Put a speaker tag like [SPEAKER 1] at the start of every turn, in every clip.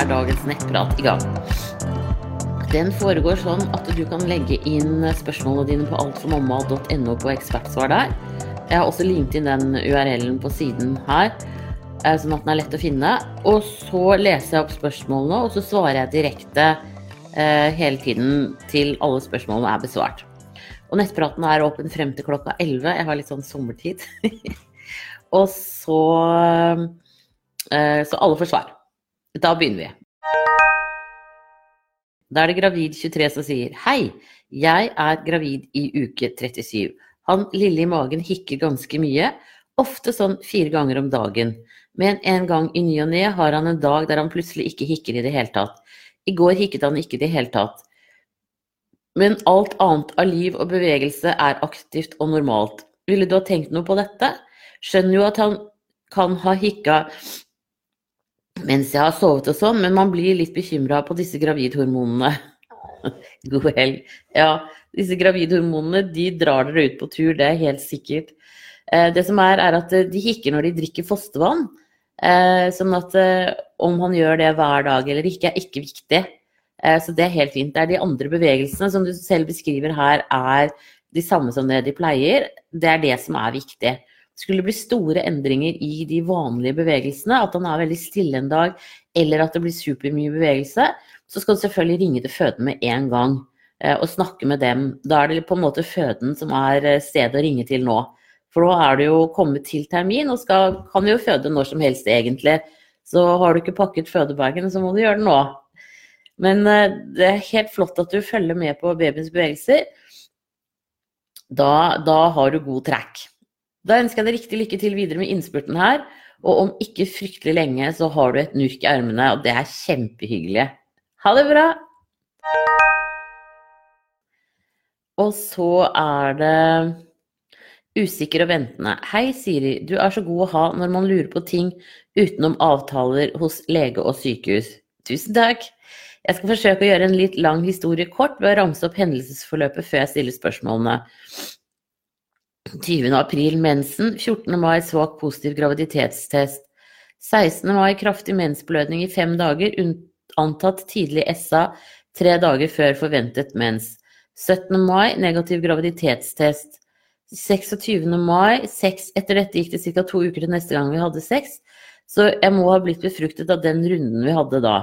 [SPEAKER 1] er dagens nettprat i gang. Den foregår sånn at du kan legge inn spørsmålene dine på altformamma.no på ekspertsvar der. Jeg har også limt inn den URL-en på siden her, eh, sånn at den er lett å finne. Og så leser jeg opp spørsmålene, og så svarer jeg direkte eh, hele tiden til alle spørsmålene er besvart. Og nettpraten er åpen frem til klokka 11. Jeg har litt sånn sommertid. og så eh, Så alle får svar. Da begynner vi. Da er det gravid 23 som sier Hei, jeg er gravid i uke 37. Han lille i magen hikker ganske mye, ofte sånn fire ganger om dagen. Men en gang i ny og ne har han en dag der han plutselig ikke hikker i det hele tatt. I går hikket han ikke i det hele tatt. Men alt annet av liv og bevegelse er aktivt og normalt. Ville du ha tenkt noe på dette? Skjønner jo at han kan ha hikka mens jeg har sovet og sånn, men man blir litt bekymra på disse gravidhormonene. God helg. Ja, disse gravidhormonene de drar dere ut på tur, det er helt sikkert. Eh, det som er, er at de hikker når de drikker fostervann. Eh, sånn at eh, om han gjør det hver dag eller ikke, er ikke viktig. Så det er helt fint. Det er de andre bevegelsene som du selv beskriver her, er de samme som det de pleier. Det er det som er viktig skulle bli store endringer i de vanlige bevegelsene, at han er veldig stille en dag, eller at det blir supermye bevegelse, så skal du selvfølgelig ringe til føden med en gang eh, og snakke med dem. Da er det på en måte føden som er eh, stedet å ringe til nå. For nå er det jo kommet til termin, og skal, kan jo føde når som helst egentlig. Så har du ikke pakket fødebagen, så må du gjøre det nå. Men eh, det er helt flott at du følger med på babyens bevegelser. Da, da har du god track. Da ønsker jeg deg riktig lykke til videre med innspurten her. Og om ikke fryktelig lenge så har du et nurk i armene, og det er kjempehyggelig. Ha det bra! Og så er det usikker og ventende. Hei, Siri. Du er så god å ha når man lurer på ting utenom avtaler hos lege og sykehus. Tusen takk. Jeg skal forsøke å gjøre en litt lang historie kort ved å ramse opp hendelsesforløpet før jeg stiller spørsmålene. 20. april mensen, 14. mai svak positiv graviditetstest. 16. mai kraftig mensblødning i fem dager, antatt tidlig SA tre dager før forventet mens. 17. mai negativ graviditetstest. 26. mai sex. Etter dette gikk det ca. to uker til neste gang vi hadde sex, så jeg må ha blitt befruktet av den runden vi hadde da.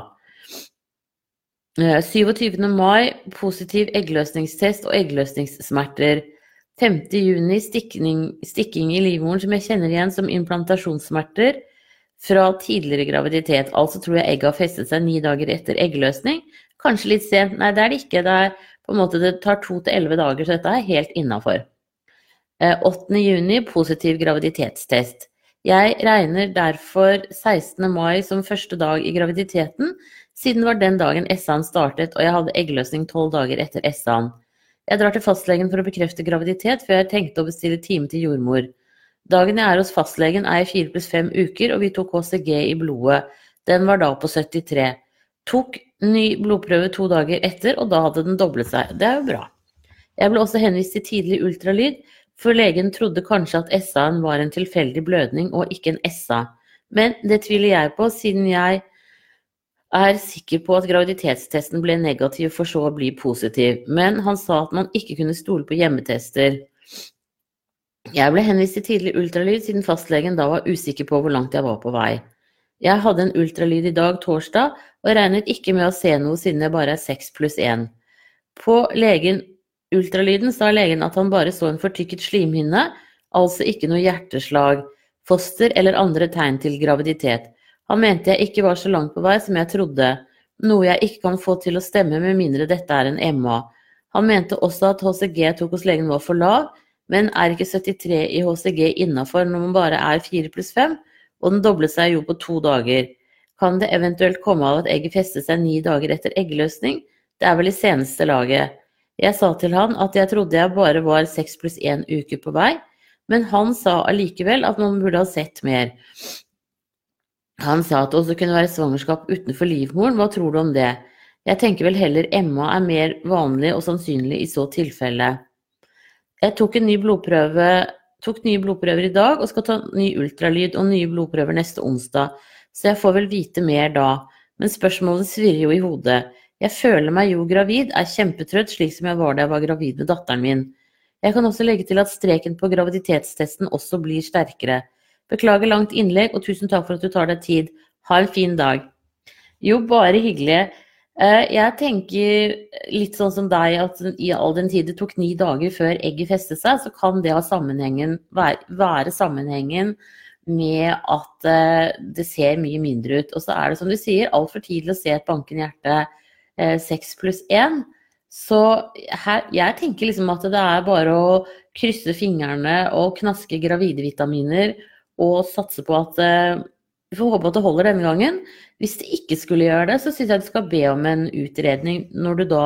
[SPEAKER 1] 27. Eh, mai positiv eggløsningstest og eggløsningssmerter. 5. juni stikking, stikking i livmoren som jeg kjenner igjen som implantasjonssmerter fra tidligere graviditet. Altså tror jeg egget har festet seg ni dager etter eggløsning. Kanskje litt sent. Nei, det er det ikke. Det, er, på en måte, det tar to til elleve dager, så dette er helt innafor. 8. Eh, juni positiv graviditetstest. Jeg regner derfor 16. mai som første dag i graviditeten, siden det var den dagen SA-en startet og jeg hadde eggløsning tolv dager etter SA-en. Jeg drar til fastlegen for å bekrefte graviditet, før jeg tenkte å bestille time til jordmor. Dagen jeg er hos fastlegen er jeg fire pluss fem uker, og vi tok HCG i blodet. Den var da på 73. Tok ny blodprøve to dager etter, og da hadde den doblet seg. Det er jo bra. Jeg ble også henvist til tidlig ultralyd, for legen trodde kanskje at SA-en var en tilfeldig blødning og ikke en SA. Men det tviler jeg på, siden jeg er sikker på at graviditetstesten ble negativ for så å bli positiv, men han sa at man ikke kunne stole på hjemmetester. Jeg ble henvist til tidlig ultralyd siden fastlegen da var usikker på hvor langt jeg var på vei. Jeg hadde en ultralyd i dag, torsdag, og regnet ikke med å se noe siden jeg bare er seks pluss én. På legen, ultralyden sa legen at han bare så en fortykket slimhinne, altså ikke noe hjerteslag, foster eller andre tegn til graviditet. Han mente jeg ikke var så langt på vei som jeg trodde, noe jeg ikke kan få til å stemme med mindre dette er en MA. Han mente også at HCG tok hos legen var for lav, men er ikke 73 i HCG innafor når man bare er 4 pluss 5, og den doblet seg jo på to dager. Kan det eventuelt komme av at egget festet seg ni dager etter eggløsning? Det er vel i seneste laget. Jeg sa til han at jeg trodde jeg bare var seks pluss én uke på vei, men han sa allikevel at man burde ha sett mer. Han sa at det også kunne være svangerskap utenfor livmoren, hva tror du om det? Jeg tenker vel heller Emma er mer vanlig og sannsynlig i så tilfelle. Jeg tok ny blodprøve, tok nye blodprøver i dag og skal ta ny ultralyd og nye blodprøver neste onsdag, så jeg får vel vite mer da. men spørsmålet svirrer jo i hodet. Jeg føler meg jo gravid, er kjempetrøtt slik som jeg var da jeg var gravid med datteren min. Jeg kan også legge til at streken på graviditetstesten også blir sterkere. Beklager langt innlegg, og tusen takk for at du tar deg tid. Ha en fin dag. Jo, bare hyggelig. Eh, jeg tenker litt sånn som deg, at i all den tid det tok ni dager før egget festet seg, så kan det sammenhengen, være sammenhengen med at eh, det ser mye mindre ut. Og så er det som du sier, altfor tidlig å se et bankende hjerte eh, seks pluss én. Så her, jeg tenker liksom at det er bare å krysse fingrene og knaske gravide vitaminer og satse på at eh, Vi får håpe at det holder denne gangen. Hvis det ikke skulle gjøre det, så syns jeg du skal be om en utredning når du da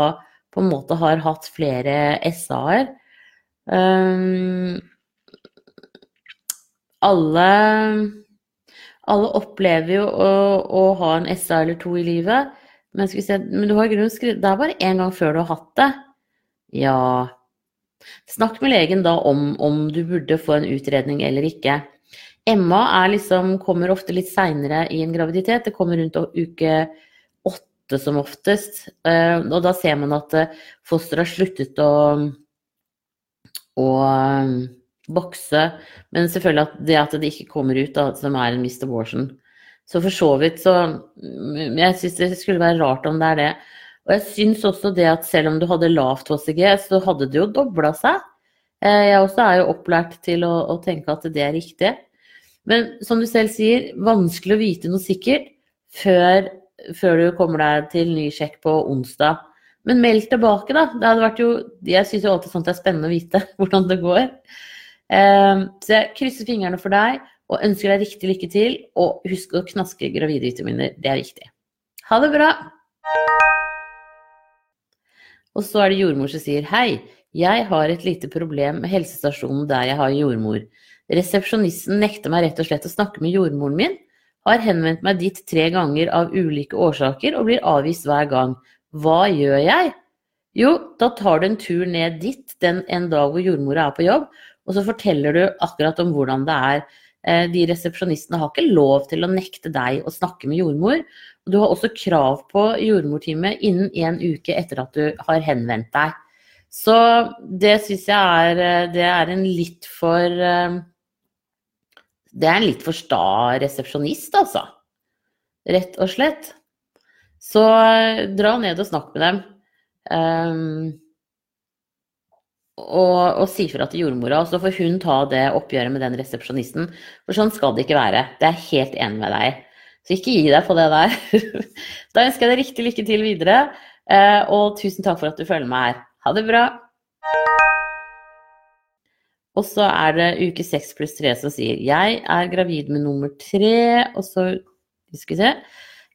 [SPEAKER 1] på en måte har hatt flere SA-er. Um, alle, alle opplever jo å, å, ha en SA eller to i livet. Men, se, men du har grunn skrevet Det er bare én gang før du har hatt det. Ja Snakk med legen da om om du burde få en utredning eller ikke. Emma liksom, kommer ofte litt seinere i en graviditet. Det kommer rundt uke åtte som oftest. Eh, og da ser man at eh, fosteret har sluttet å, å bokse. Men selvfølgelig at det at det ikke kommer ut, da, som er en missed abortion. Så for så vidt så Jeg syns det skulle være rart om det er det. Og jeg syns også det at selv om du hadde lavt HCG, så hadde det jo dobla seg. Eh, jeg også er jo opplært til å, å, tenke at det er riktig. Men som du selv sier, vanskelig å vite noe sikkert før, før du kommer deg til ny sjekk på onsdag. Men meld tilbake, da. Det hadde vært jo Jeg syns jo alltid sånt er spennende å vite hvordan det går. Eh, så jeg krysser fingrene for deg og ønsker deg riktig lykke til. Og husk å knaske gravidevitaminer, det er viktig. Ha det bra! Og så er det jordmor som sier hei, jeg har et lite problem med helsestasjonen der jeg har jordmor. Resepsjonisten nekter meg rett og slett å snakke med jordmoren min. Har henvendt meg dit tre ganger av ulike årsaker og blir avvist hver gang. Hva gjør jeg? Jo, da tar du en tur ned dit den en dag hvor jordmora er på jobb, og så forteller du akkurat om hvordan det er Eh, de resepsjonistene har ikke lov til å nekte deg å snakke med jordmor. Du har også krav på jordmortime innen en uke etter at du har henvendt deg. Så det syns jeg er, eh, det er en litt for eh, Det er en litt for sta resepsjonist, altså. Rett og slett. Så dra ned og snakk med dem. Um, og, og si fra til jordmora, så får hun ta det oppgjøret med den resepsjonisten. For sånn skal det ikke være. Det er jeg helt enig med deg Så ikke gi deg på det der. da ønsker jeg deg riktig lykke til videre, eh, og tusen takk for at du følger meg her. Ha det bra. Og så er det uke seks pluss tre som sier jeg er gravid med nummer tre, og så skal vi se.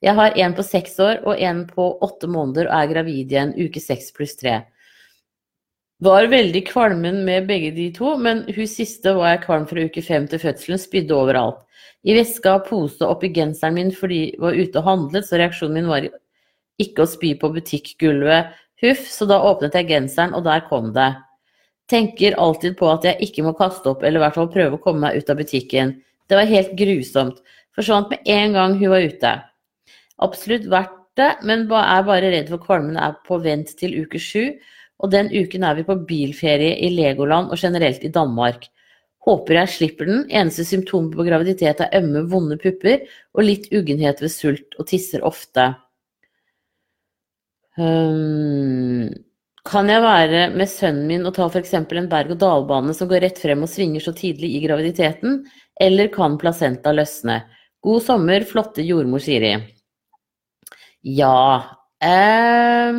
[SPEAKER 1] Jeg har en på seks år og en på åtte måneder og er gravid igjen uke seks pluss tre. Var veldig kvalmen med begge de to, men hun siste var jeg kvalm fra uke fem til fødselen, spydde overalt. I veska, pose oppi genseren min fordi jeg var ute og handlet, så reaksjonen min var ikke å spy på butikkgulvet. Huff, så da åpnet jeg genseren, og der kom det. Tenker alltid på at jeg ikke må kaste opp, eller i hvert fall prøve å komme meg ut av butikken. Det var helt grusomt. Forsvant med en gang hun var ute. Absolutt verdt det, men er bare redd for kvalmen er på vent til uke sju og den uken er vi på bilferie i Legoland og generelt i Danmark. Håper jeg slipper den. Eneste symptom på graviditet er ømme, vonde pupper og litt uggenhet ved sult, og tisser ofte. Um, kan jeg være med sønnen min og ta f.eks. en berg-og-dal-bane som går rett frem og svinger så tidlig i graviditeten, eller kan placenta løsne? God sommer, flotte jordmor Siri. Ja eh,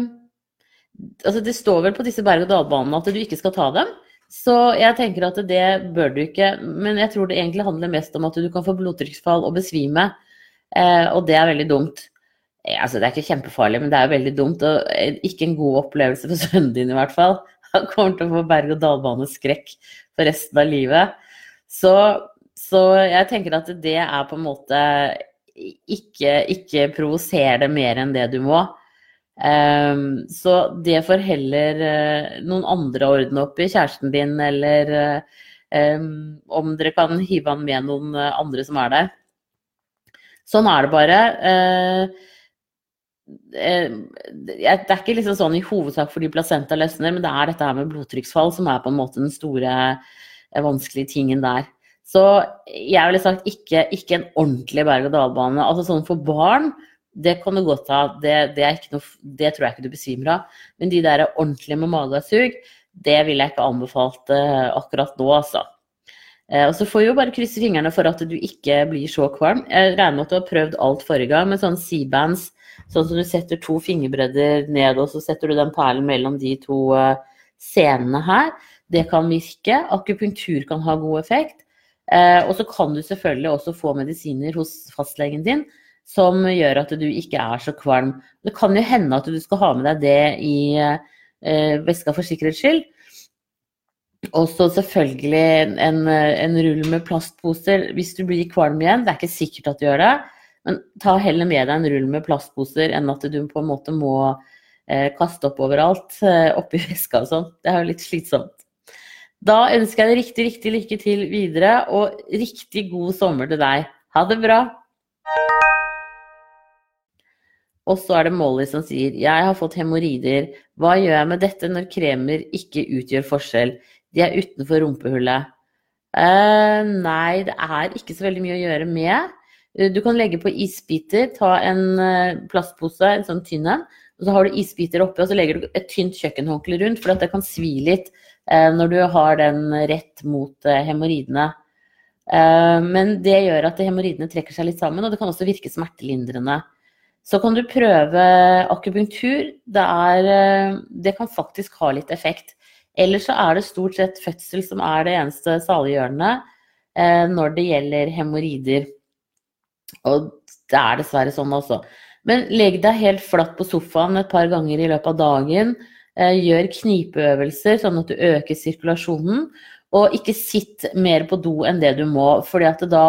[SPEAKER 1] Altså, det står vel på disse berg-og-dal-banene at du ikke skal ta dem. Så jeg tenker at det bør du ikke. Men jeg tror det egentlig handler mest om at du kan få blodtrykksfall og besvime. Eh, og det er veldig dumt. Eh, altså, det er ikke kjempefarlig, men det er jo veldig dumt. Og eh, ikke en god opplevelse for sønnen din, i hvert fall. Han kommer til å få berg-og-dal-baneskrekk for resten av livet. Så, så, jeg tenker at det er på en måte Ikke, ikke provoser det mer enn det du må. Um, så det får heller uh, noen andre ordne opp i, kjæresten din, eller um, om dere kan hive han med noen uh, andre som er der. Sånn er det bare. Uh, Det er ikke liksom sånn i hovedsak fordi placenta løsner, men det er dette her med blodtrykksfall som er på en måte den store, eh, vanskelige tingen der. Så jeg ville sagt ikke, ikke en ordentlig berg-og-dal-bane. Altså sånn for barn, det kan du godt ha. Det, det, noe, det tror jeg ikke du besvimer av. Men de der ordentlige med magesug, det ville jeg ikke anbefalt uh, akkurat nå, altså. Uh, og så får vi jo bare krysse fingrene for at du ikke blir så kvalm. Jeg regner med at du har prøvd alt forrige gang med sånn C-bands, sånn som du setter to fingerbredder ned, og så setter du den perlen mellom de to uh, scenene her. Det kan virke. Akupunktur kan ha god effekt. Eh, og så kan du selvfølgelig også få medisiner hos fastlegen din som gjør at du ikke er så kvalm. Det kan jo hende at du skal ha med deg det i eh, veska for sikkerhets skyld. Og så selvfølgelig en, en, rull med plastposer hvis du blir kvalm igjen. Det er ikke sikkert at du gjør det, men ta heller med deg en rull med plastposer enn at du på en måte må eh, kaste opp overalt eh, oppi veska og sånn. Det er jo litt slitsomt. Da ønsker jeg deg riktig, riktig lykke til videre, og riktig god sommer til deg. Ha det bra! Og så er det Molly som sier jeg har fått hemoroider. Hva gjør jeg med dette når kremer ikke utgjør forskjell? De er utenfor rumpehullet. Uh, nei, det er ikke så veldig mye å gjøre med. Uh, du kan legge på isbiter. Ta en uh, plastpose, en sånn tynn en. Og så har du isbiter oppi, og så legger du et tynt kjøkkenhåndkle rundt, for at det kan svi litt Eh, når du har den rett mot eh, hemoroidene. Eh, men det gjør at hemoroidene trekker seg litt sammen, og det kan også virke smertelindrende. Så kan du prøve akupunktur. Det, er, det kan faktisk ha litt effekt. Ellers så er det stort sett fødsel som er det eneste saliggjørende når det gjelder hemoroider. Og det er dessverre sånn også. Men legg deg helt flatt på sofaen et par ganger i løpet av dagen. Eh, gjør knipeøvelser sånn at du øker sirkulasjonen. Og ikke sitt mer på do enn det du må, for da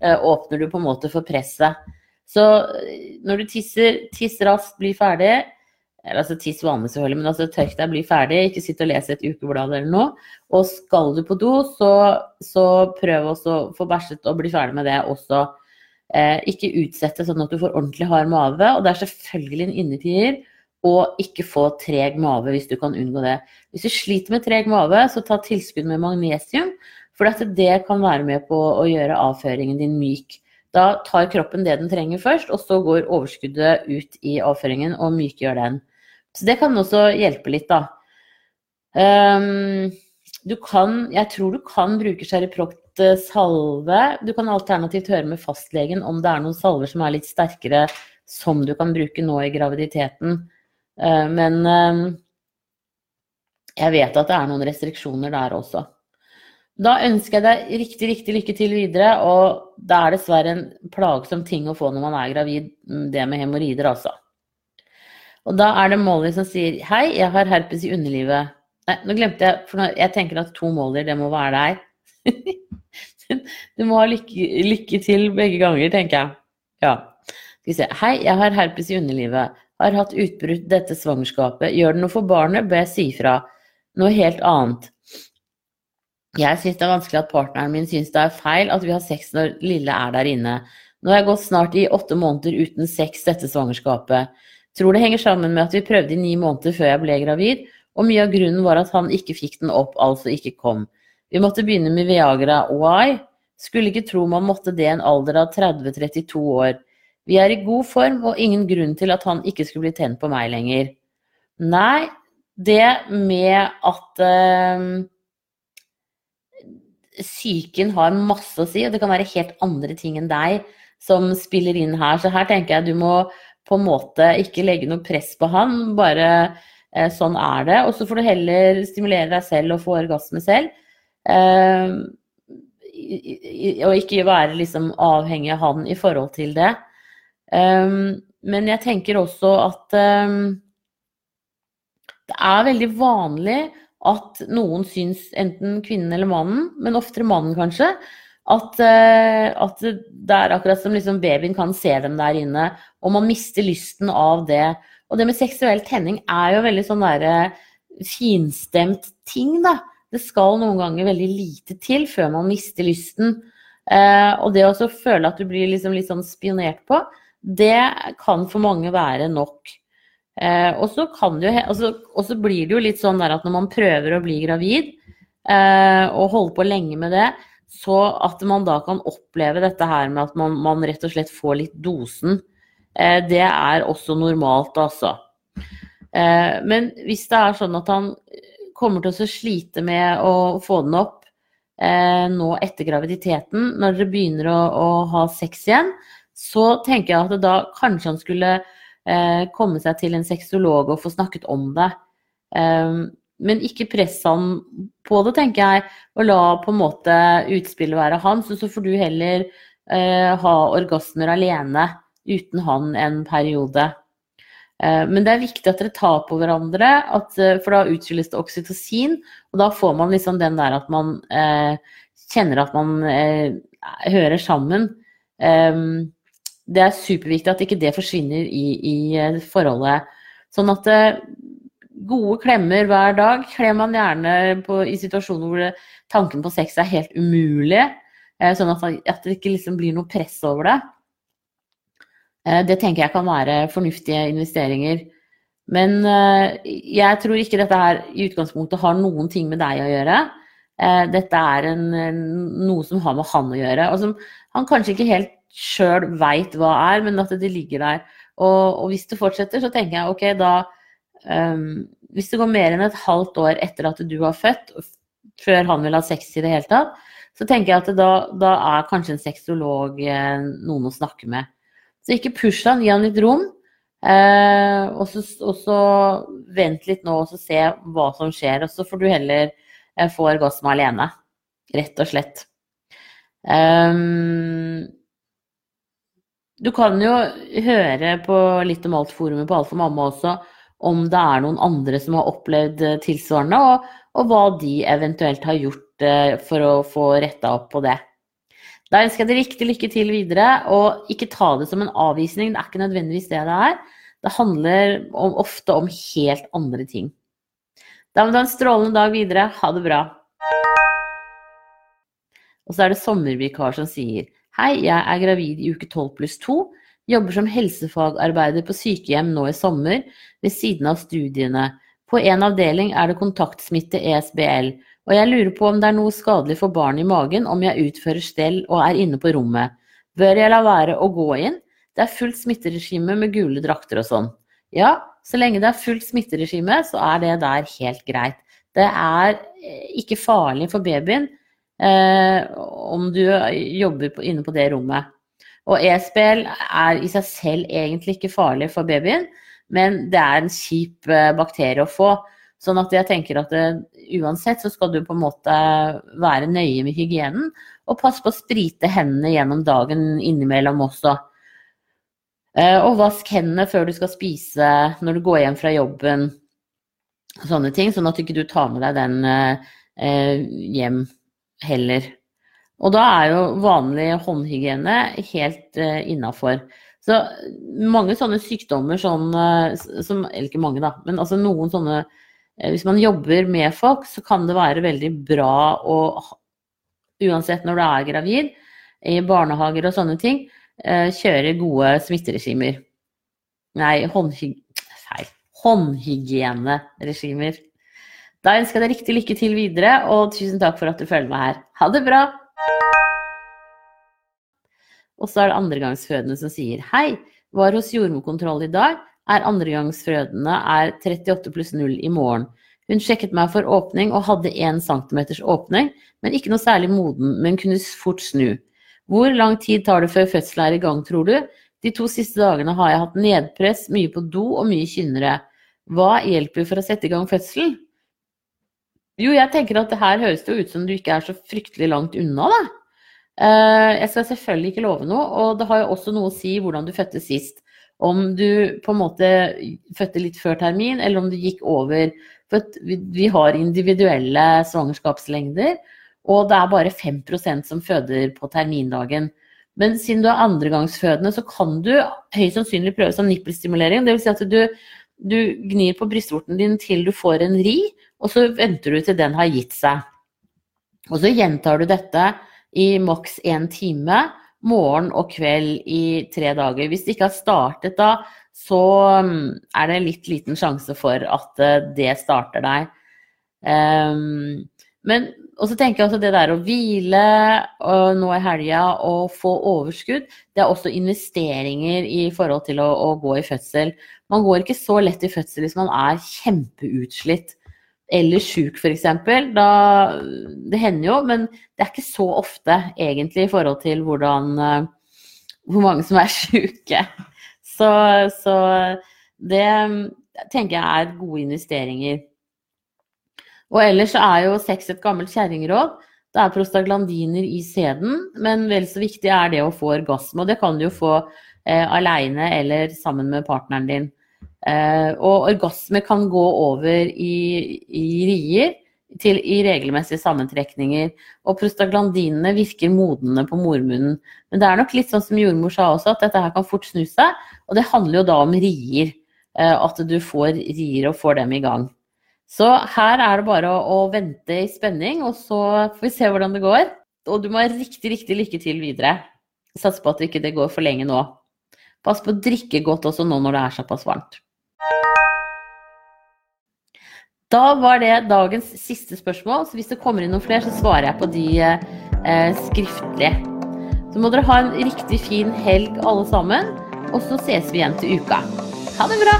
[SPEAKER 1] eh, åpner du på en måte for presset. Så eh, når du tisser, tiss raskt, bli ferdig. Altså tiss vanlig selvfølgelig, men altså tørk deg, bli ferdig. Ikke sitt og lese et ukeblad eller noe. Og skal du på do, så, så prøv også å få bæsjet og bli ferdig med det også. Eh, ikke utsette sånn at du får ordentlig hard mage. Og det er selvfølgelig en innetier. og ikke få treg mage hvis du kan unngå det. Hvis du sliter med treg mage, så ta tilskudd med magnesium, for det kan være med på å gjøre avføringen din myk. Da tar kroppen det den trenger først, og så går overskuddet ut i avføringen og mykgjør den. Så det kan også hjelpe litt, da. Um, du kan, jeg tror du kan bruke Cheriproct salve. Du kan alternativt høre med fastlegen om det er noen salver som er litt sterkere som du kan bruke nå i graviditeten. Uh, men eh, jeg vet at det er noen restriksjoner der også. Da ønsker jeg deg riktig, riktig lykke til videre. Og det er dessverre en plagsom ting å få når man er gravid, mm, det med hemoroider, altså. Og da er det Molly som sier Hei, jeg har herpes i underlivet. Nei, nå glemte jeg, for jeg tenker at to Molly, det må være deg. du må ha lykke, lykke til begge ganger, tenker jeg. Ja. Skal vi se. Hei, jeg har herpes i underlivet har hatt utbrudd dette svangerskapet. Gjør det noe for barnet, bør jeg si fra. Noe helt annet. Jeg syns det er vanskelig at partneren min syns det er feil at vi har sex når lille er der inne. Nå har jeg gått snart i åtte måneder uten sex dette svangerskapet. Tror det henger sammen med at vi prøvde i ni måneder før jeg ble gravid, og mye av grunnen var at han ikke fikk den opp, altså ikke kom. Vi måtte begynne med Viagra. Why? Skulle ikke tro man måtte det en alder av 30-32 år. Vi er i god form og ingen grunn til at han ikke skulle bli tent på meg lenger. Nei, det med at øh, har masse å si, og det kan være helt andre ting enn deg som spiller inn her. Så her tenker jeg du må på en måte ikke legge noe press på han, bare eh, sånn er det. Og så får du heller stimulere deg selv og få orgasme selv. Eh, og ikke være liksom avhengig av han i forhold til det. Eh, men jeg tenker også at um, det er veldig vanlig at noen syns, enten kvinnen eller mannen, men oftere mannen kanskje, at, uh, at det er akkurat som liksom babyen kan se dem der inne, og man mister lysten av det. Og det med seksuell tenning er jo veldig sånn derre finstemt ting, da. Det skal noen ganger veldig lite til før man mister lysten. Uh, og det å føle at du blir liksom litt sånn spionert på, det kan for mange være nok. Eh, og så altså, blir det jo litt sånn der at når man prøver å bli gravid, eh, og holder på lenge med det, så at man da kan oppleve dette her med at man, man rett og slett får litt dosen, eh, det er også normalt, altså. Eh, men hvis det er sånn at han kommer til å slite med å få den opp eh, nå etter graviditeten, når dere begynner å, å, ha sex igjen, så tenker jeg at da kanskje han skulle eh, komme seg til en sexolog og få snakket om det. Men ikke press han på det, tenker jeg, og la på en måte utspillet være hans. Og så får du heller eh, ha orgasmer alene uten han en periode. Eh, men det er viktig at dere tar på hverandre, at, uh, for da utskilles det oksytocin. Og da får man liksom den der at man kjenner at man hører sammen. Um, det er superviktig at ikke det forsvinner i, i forholdet. Sånn at gode klemmer hver dag kler man gjerne på, i situasjoner hvor det, tanken på sex er helt umulig. Eh, sånn at, at, det ikke liksom blir noe press over det. Eh, det tenker jeg kan være fornuftige investeringer. Men eh, jeg tror ikke dette her i utgangspunktet har noen ting med deg å gjøre. Eh, dette er en, noe som har med han å gjøre, og som han kanskje ikke helt sjøl veit hva er, men at det ligger der. Og, og hvis det fortsetter, så tenker jeg ok, da um, Hvis det går mer enn et halvt år etter at du har født, før han vil ha sex i det hele tatt, så tenker jeg at da, da er kanskje en sexolog eh, noen å snakke med. Så ikke push han, gi han litt rom. Eh, og, så, og, så, vent litt nå og så se hva som skjer. Og så får du heller eh, få orgasme alene. Rett og slett. Um, du kan jo høre på litt om alt-forumet på Alt for mamma også, om det er noen andre som har opplevd eh, tilsvarende, og, og hva de eventuelt har gjort eh, for å få retta opp på det. Da ønsker jeg deg riktig lykke til videre, og ikke ta det som en avvisning. Det er ikke nødvendigvis det det er. Det handler om, ofte om helt andre ting. Da må du ha en strålende dag videre. Ha det bra. Og så er det sommervikar som sier Hei, jeg er gravid i uke 12 pluss 2. Jobber som helsefagarbeider på sykehjem nå i sommer, ved siden av studiene. På en avdeling er det kontaktsmitte ESBL, og jeg lurer på om det er noe skadelig for barn i magen om jeg utfører stell og er inne på rommet. Bør jeg la være å gå inn? Det er fullt smitteregime med gule drakter og sånn. Ja, så lenge det er fullt smitteregime, så er det der helt greit. Det er eh, ikke farlig for babyen eh, om du jobber på, inne på det rommet. Og e-spill er i seg selv egentlig ikke farlig for babyen, men det er en kjip eh, bakterie å få. Sånn at jeg tenker at det, eh, uansett så skal du på en måte være nøye med hygienen, og passe på å sprite hendene gjennom dagen innimellom også. Eh, og vask hendene før du skal spise, når du går hjem fra jobben. Sånne ting, sånn at du ikke tar med deg den hjem heller. Og da er jo vanlig håndhygiene helt uh, innafor. Så mange sånne sykdommer sånn uh, som Eller ikke mange, da, men altså noen sånne uh, Hvis man jobber med folk, så kan det være veldig bra å Uansett når du er gravid, i barnehager og sånne ting, kjøre gode smitteregimer. Nei, håndhyg feil. Håndhygieneregimer. Da ønsker jeg deg riktig lykke til videre, og tusen takk for at du følger meg her. Ha det bra! Og så er det andregangsfødende som sier hei, var hos jordmorkontroll i dag, er andregangsfødende er 38 pluss 0 i morgen. Hun sjekket meg for åpning og hadde 1 cm åpning, men ikke noe særlig moden, men kunne fort snu. Hvor lang tid tar det før fødselen er i gang, tror du? De to siste dagene har jeg hatt nedpress, mye på do og mye kynnere. Hva hjelper for å sette i gang fødselen? Jo, jeg tenker at det her høres det ut som du ikke er så fryktelig langt unna, da. Eh, jeg skal selvfølgelig ikke love noe, og det har jo også noe å si hvordan du fødte sist. Om du på en måte fødte litt før termin, eller om du gikk over. For vi har individuelle svangerskapslengder, og det er bare 5% som føder på termindagen. Men siden du er andregangsfødende, så kan du høyst sannsynlig prøve som nippelstimulering. Dvs. Si at du, du gnir på brystvorten din til du får en ri, og så venter du til den har gitt seg. Og så gjentar du dette i maks én time morgen og kveld i tre dager. Hvis det ikke har startet da, så mm, er det litt liten sjanse for at eh, det starter deg. Um, men også tenker jeg også det der å hvile og nå i helga og få overskudd, det er også investeringer i forhold til å, å gå i fødsel. Man går ikke så lett i fødsel hvis man er kjempeutslitt eller sjuk f.eks. Det hender jo, men det er ikke så ofte egentlig i forhold til hvordan, eh, hvor mange som er sjuke. Så, så, det tenker jeg er gode investeringer. Og ellers er jo sex et gammelt kjerringråd. Det er prostaglandiner i sæden, men vel så viktig er det å få orgasme. Og det kan du jo få eh, aleine eller sammen med partneren din. Eh, og orgasme kan gå over i, i rier til, i regelmessige sammentrekninger. Og prostaglandinene virker modnende på mormunnen. Men det er nok litt sånn som jordmor sa også, at dette her kan fort snu seg. Og det handler jo da om rier. Eh, at du får rier og får dem i gang. Så her er det bare å, å vente i spenning, og så får vi se hvordan det går. Og du må ha riktig, riktig lykke til videre. Satser på at det ikke går for lenge nå. Pass på å drikke godt også nå når det er såpass varmt. Da var det dagens siste spørsmål, så hvis det kommer inn noen flere, så svarer jeg på de eh, skriftlig. Så må dere ha en riktig fin helg alle sammen, og så ses vi igjen til uka. Ha det bra!